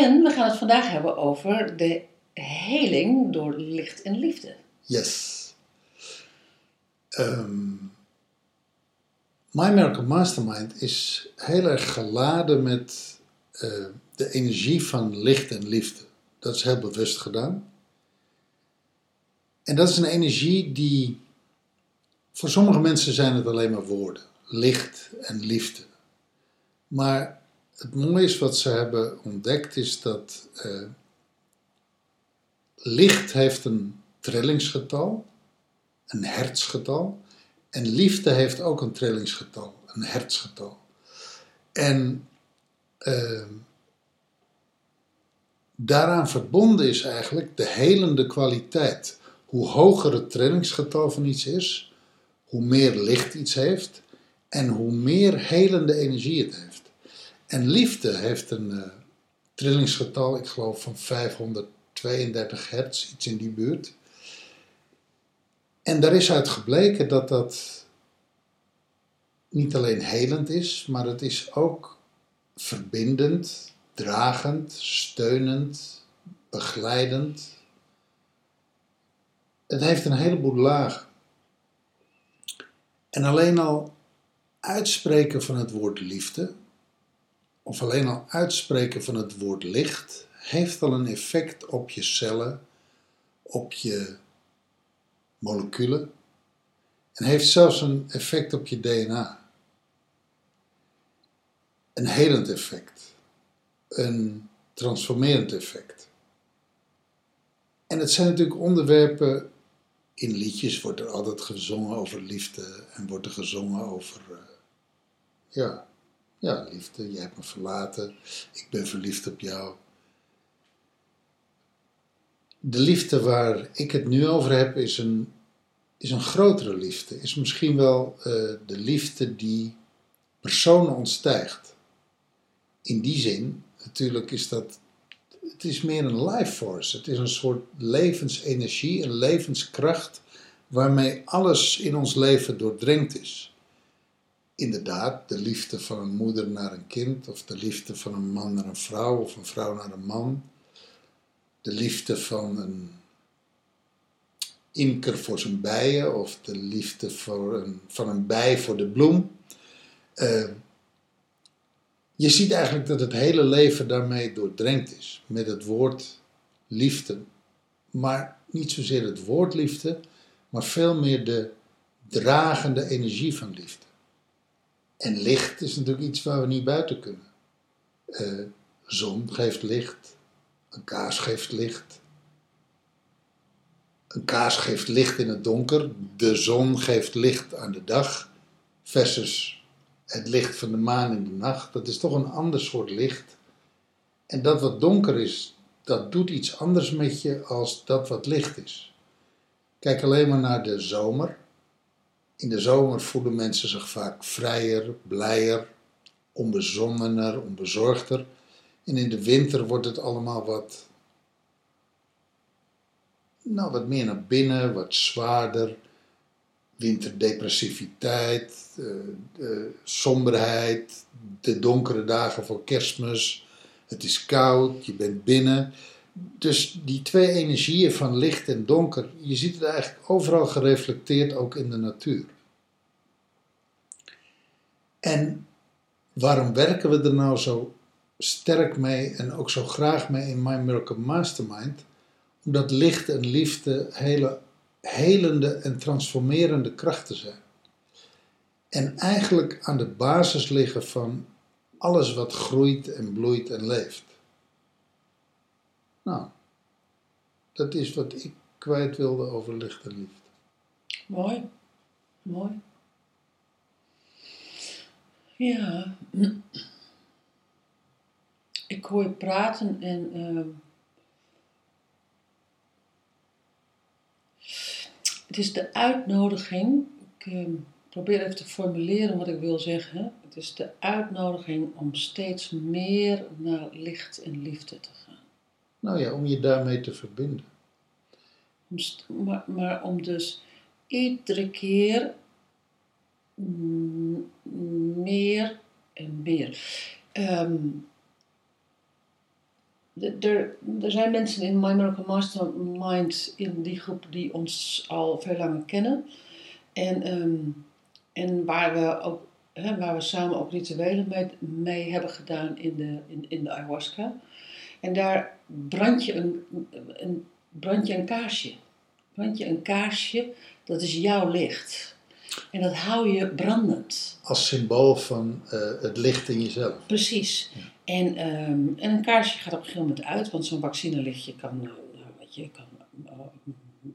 En we gaan het vandaag hebben over de heling door licht en liefde. Yes. Ehm, My Miracle Mastermind is heel erg geladen met eh, de energie van licht en liefde. Dat is heel bewust gedaan. En dat is een energie die, voor sommige mensen zijn het alleen maar woorden. Licht en liefde. Maar het mooie is wat ze hebben ontdekt is dat eh, licht heeft een trillingsgetal, een hertzgetal. En liefde heeft ook een trillingsgetal, een hertzgetal. En eh, daaraan verbonden is eigenlijk de helende kwaliteit. Hoe hoger het trillingsgetal van iets is, hoe meer licht iets heeft en hoe meer helende energie het heeft. En liefde heeft een eh, trillingsgetal, ik geloof van 532 hertz, iets in die buurt. En daar is uit gebleken dat dat niet alleen helend is, maar het is ook verbindend, dragend, steunend, begeleidend. Het heeft een heleboel lagen. En alleen al uitspreken van het woord liefde, of alleen al uitspreken van het woord licht, heeft al een effect op je cellen, op je moleculen en heeft zelfs een effect op je DNA. Een helend effect, een transformerend effect. En het zijn natuurlijk onderwerpen, in liedjes wordt er altijd gezongen over liefde en wordt er gezongen over, uh, ja, ja, liefde, je hebt me verlaten, ik ben verliefd op jou. De liefde waar ik het nu over heb is een, is een grotere liefde. Is misschien wel uh, de liefde die personen ontstijgt. In die zin, natuurlijk is dat, het is meer een life force. Het is een soort levensenergie, een levenskracht waarmee alles in ons leven doordrenkt is. Inderdaad, de liefde van een moeder naar een kind, of de liefde van een man naar een vrouw, of een vrouw naar een man de liefde van een imker voor zijn bijen of de liefde voor een, van een bij voor de bloem. Uh, je ziet eigenlijk dat het hele leven daarmee doordrenkt is met het woord liefde. Maar niet zozeer het woord liefde, maar veel meer de dragende energie van liefde. En licht is natuurlijk iets waar we niet buiten kunnen. Uh, zon geeft licht, een kaars geeft licht. Een kaars geeft licht in het donker. De zon geeft licht aan de dag. Versus het licht van de maan in de nacht. Dat is toch een ander soort licht. En dat wat donker is, dat doet iets anders met je als dat wat licht is. Kijk alleen maar naar de zomer. In de zomer voelen mensen zich vaak vrijer, blijer, onbezonnener, onbezorgder. En in de winter wordt het allemaal wat, nou, wat meer naar binnen, wat zwaarder. Winterdepressiviteit, de, de somberheid, de donkere dagen voor kerstmis. Het is koud, je bent binnen. Dus die twee energieën van licht en donker, je ziet het eigenlijk overal gereflecteerd, ook in de natuur. En waarom werken we er nou zo sterk mee en ook zo graag mee in My Miracle Mastermind, omdat licht en liefde hele helende en transformerende krachten zijn. En eigenlijk aan de basis liggen van alles wat groeit en bloeit en leeft. Nou, dat is wat ik kwijt wilde over licht en liefde. Mooi, mooi. Ja, ik hoor je praten en ehm, het is de uitnodiging. Ik ehm, probeer even te formuleren wat ik wil zeggen. Het is de uitnodiging om steeds meer naar licht en liefde te gaan. Nou ja, om je daarmee te verbinden. Maar, maar om dus iedere keer meer en meer. Ehm, er, er zijn mensen in My Miracle Mastermind in die groep die ons al veel langer kennen. En, ehm, en waar we ook hè, waar we samen ook rituelen mee, mee hebben gedaan in de, in, in de ayahuasca. En daar brand je een, een, brand je een kaarsje. Brand je een kaarsje, dat is jouw licht. En dat hou je brandend. Als symbool van eh, het licht in jezelf. Precies. En, ehm, en een kaarsje gaat op een gegeven moment uit, want zo'n vaccinelichtje kan, nou, nou, weet je, kan eh,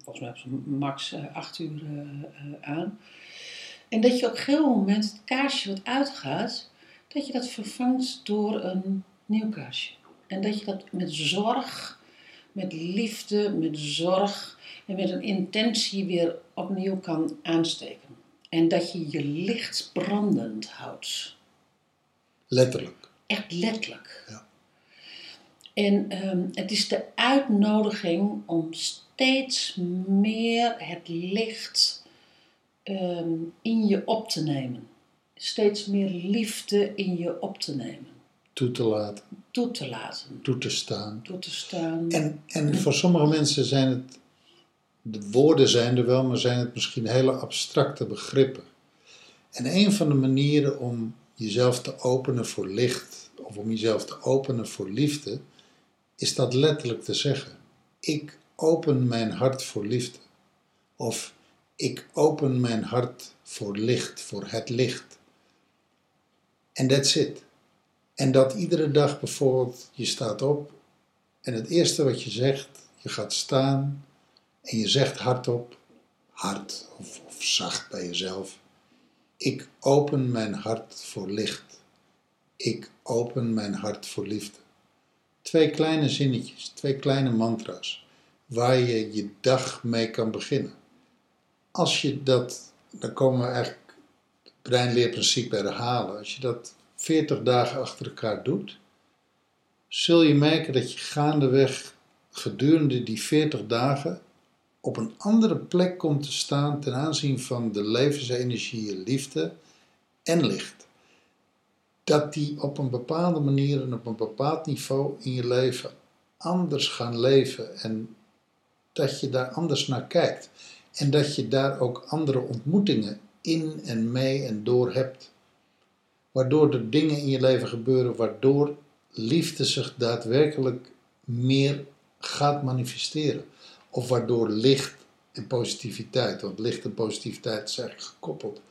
volgens mij op zo'n max eh, acht uur eh, eh, aan. En dat je op een gegeven moment het kaarsje wat uitgaat, dat je dat vervangt door een nieuw kaarsje. En dat je dat met zorg, met liefde, met zorg en met een intentie weer opnieuw kan aansteken. En dat je je licht brandend houdt. Letterlijk. Echt letterlijk. Ja. En ehm, het is de uitnodiging om steeds meer het licht ehm, in je op te nemen. Steeds meer liefde in je op te nemen. Toe te laten, Toe te laten. toe te staan. Toe te staan. En, en voor sommige mensen zijn het, de woorden zijn er wel, maar zijn het misschien hele abstracte begrippen. En een van de manieren om jezelf te openen voor licht, of om jezelf te openen voor liefde, is dat letterlijk te zeggen. Ik open mijn hart voor liefde. Of ik open mijn hart voor licht, voor het licht. En that's it. En dat iedere dag bijvoorbeeld, je staat op en het eerste wat je zegt, je gaat staan en je zegt hardop, hard of, zacht bij jezelf, ik open mijn hart voor licht. Ik open mijn hart voor liefde. Twee kleine zinnetjes, twee kleine mantra's, waar je je dag mee kan beginnen. Als je dat, dan komen we eigenlijk het breinleerprincipe herhalen, als je dat 40 dagen achter elkaar doet, zul je merken dat je gaandeweg gedurende die 40 dagen op een andere plek komt te staan ten aanzien van de levensenergie, liefde en licht. Dat die op een bepaalde manier en op een bepaald niveau in je leven anders gaan leven en dat je daar anders naar kijkt. En dat je daar ook andere ontmoetingen in en mee en door hebt. Waardoor er dingen in je leven gebeuren waardoor liefde zich daadwerkelijk meer gaat manifesteren. Of waardoor licht en positiviteit, want licht en positiviteit eigenlijk gekoppeld,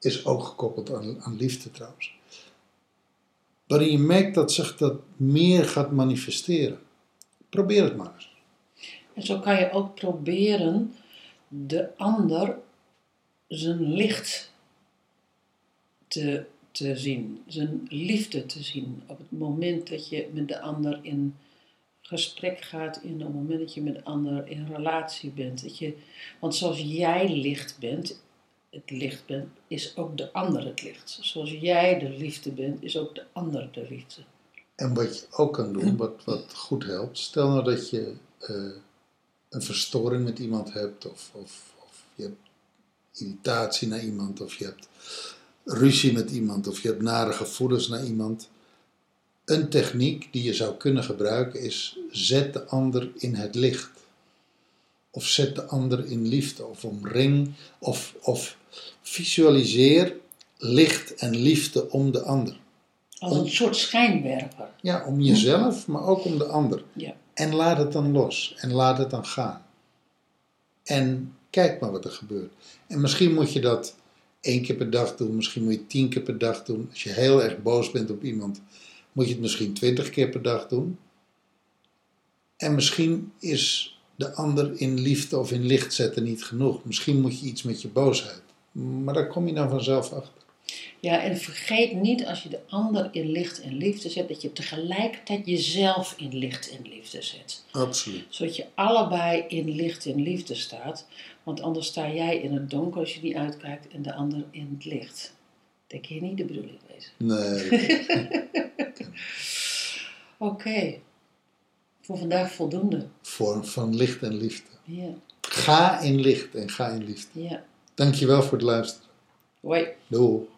is ook gekoppeld aan, aan liefde trouwens. Waarin je merkt dat zich dat meer gaat manifesteren. Probeer het maar eens. En zo kan je ook proberen de ander zijn licht te, te zien, zijn liefde te zien. Op het moment dat je met de ander in gesprek gaat, in het moment dat je met de ander in relatie bent. Dat je, want zoals jij licht bent, het licht bent, is ook de ander het licht. Zoals jij de liefde bent, is ook de ander de liefde. En wat je ook kan doen, wat, wat goed helpt, stel nou dat je eh, een verstoring met iemand hebt, of, of, of je hebt irritatie naar iemand, of je hebt ruzie met iemand, of je hebt nare gevoelens naar iemand. Een techniek die je zou kunnen gebruiken is: zet de ander in het licht. Of zet de ander in liefde, of omring, of, of visualiseer licht en liefde om de ander. Als een soort schijnwerper. Ja, om jezelf, maar ook om de ander. Ja. En laat het dan los. En laat het dan gaan. En kijk maar wat er gebeurt. En misschien moet je dat één keer per dag doen. Misschien moet je tien keer per dag doen. Als je heel erg boos bent op iemand, moet je het misschien twintig keer per dag doen. En misschien is de ander in liefde of in licht zetten niet genoeg. Misschien moet je iets met je boosheid. Maar daar kom je dan vanzelf achter. Ja, en vergeet niet als je de ander in licht en liefde zet, dat je tegelijkertijd jezelf in licht en liefde zet. Absoluut. Zodat je allebei in licht en liefde staat. Want anders sta jij in het donker als je niet uitkijkt en de ander in het licht. Dat kan je niet de bedoeling wezen. Nee, Oké. Voor vandaag voldoende. vorm van licht en liefde. Ja, Ga in licht en ga in liefde. ja. Dankjewel voor het luisteren. Hoi. Doei.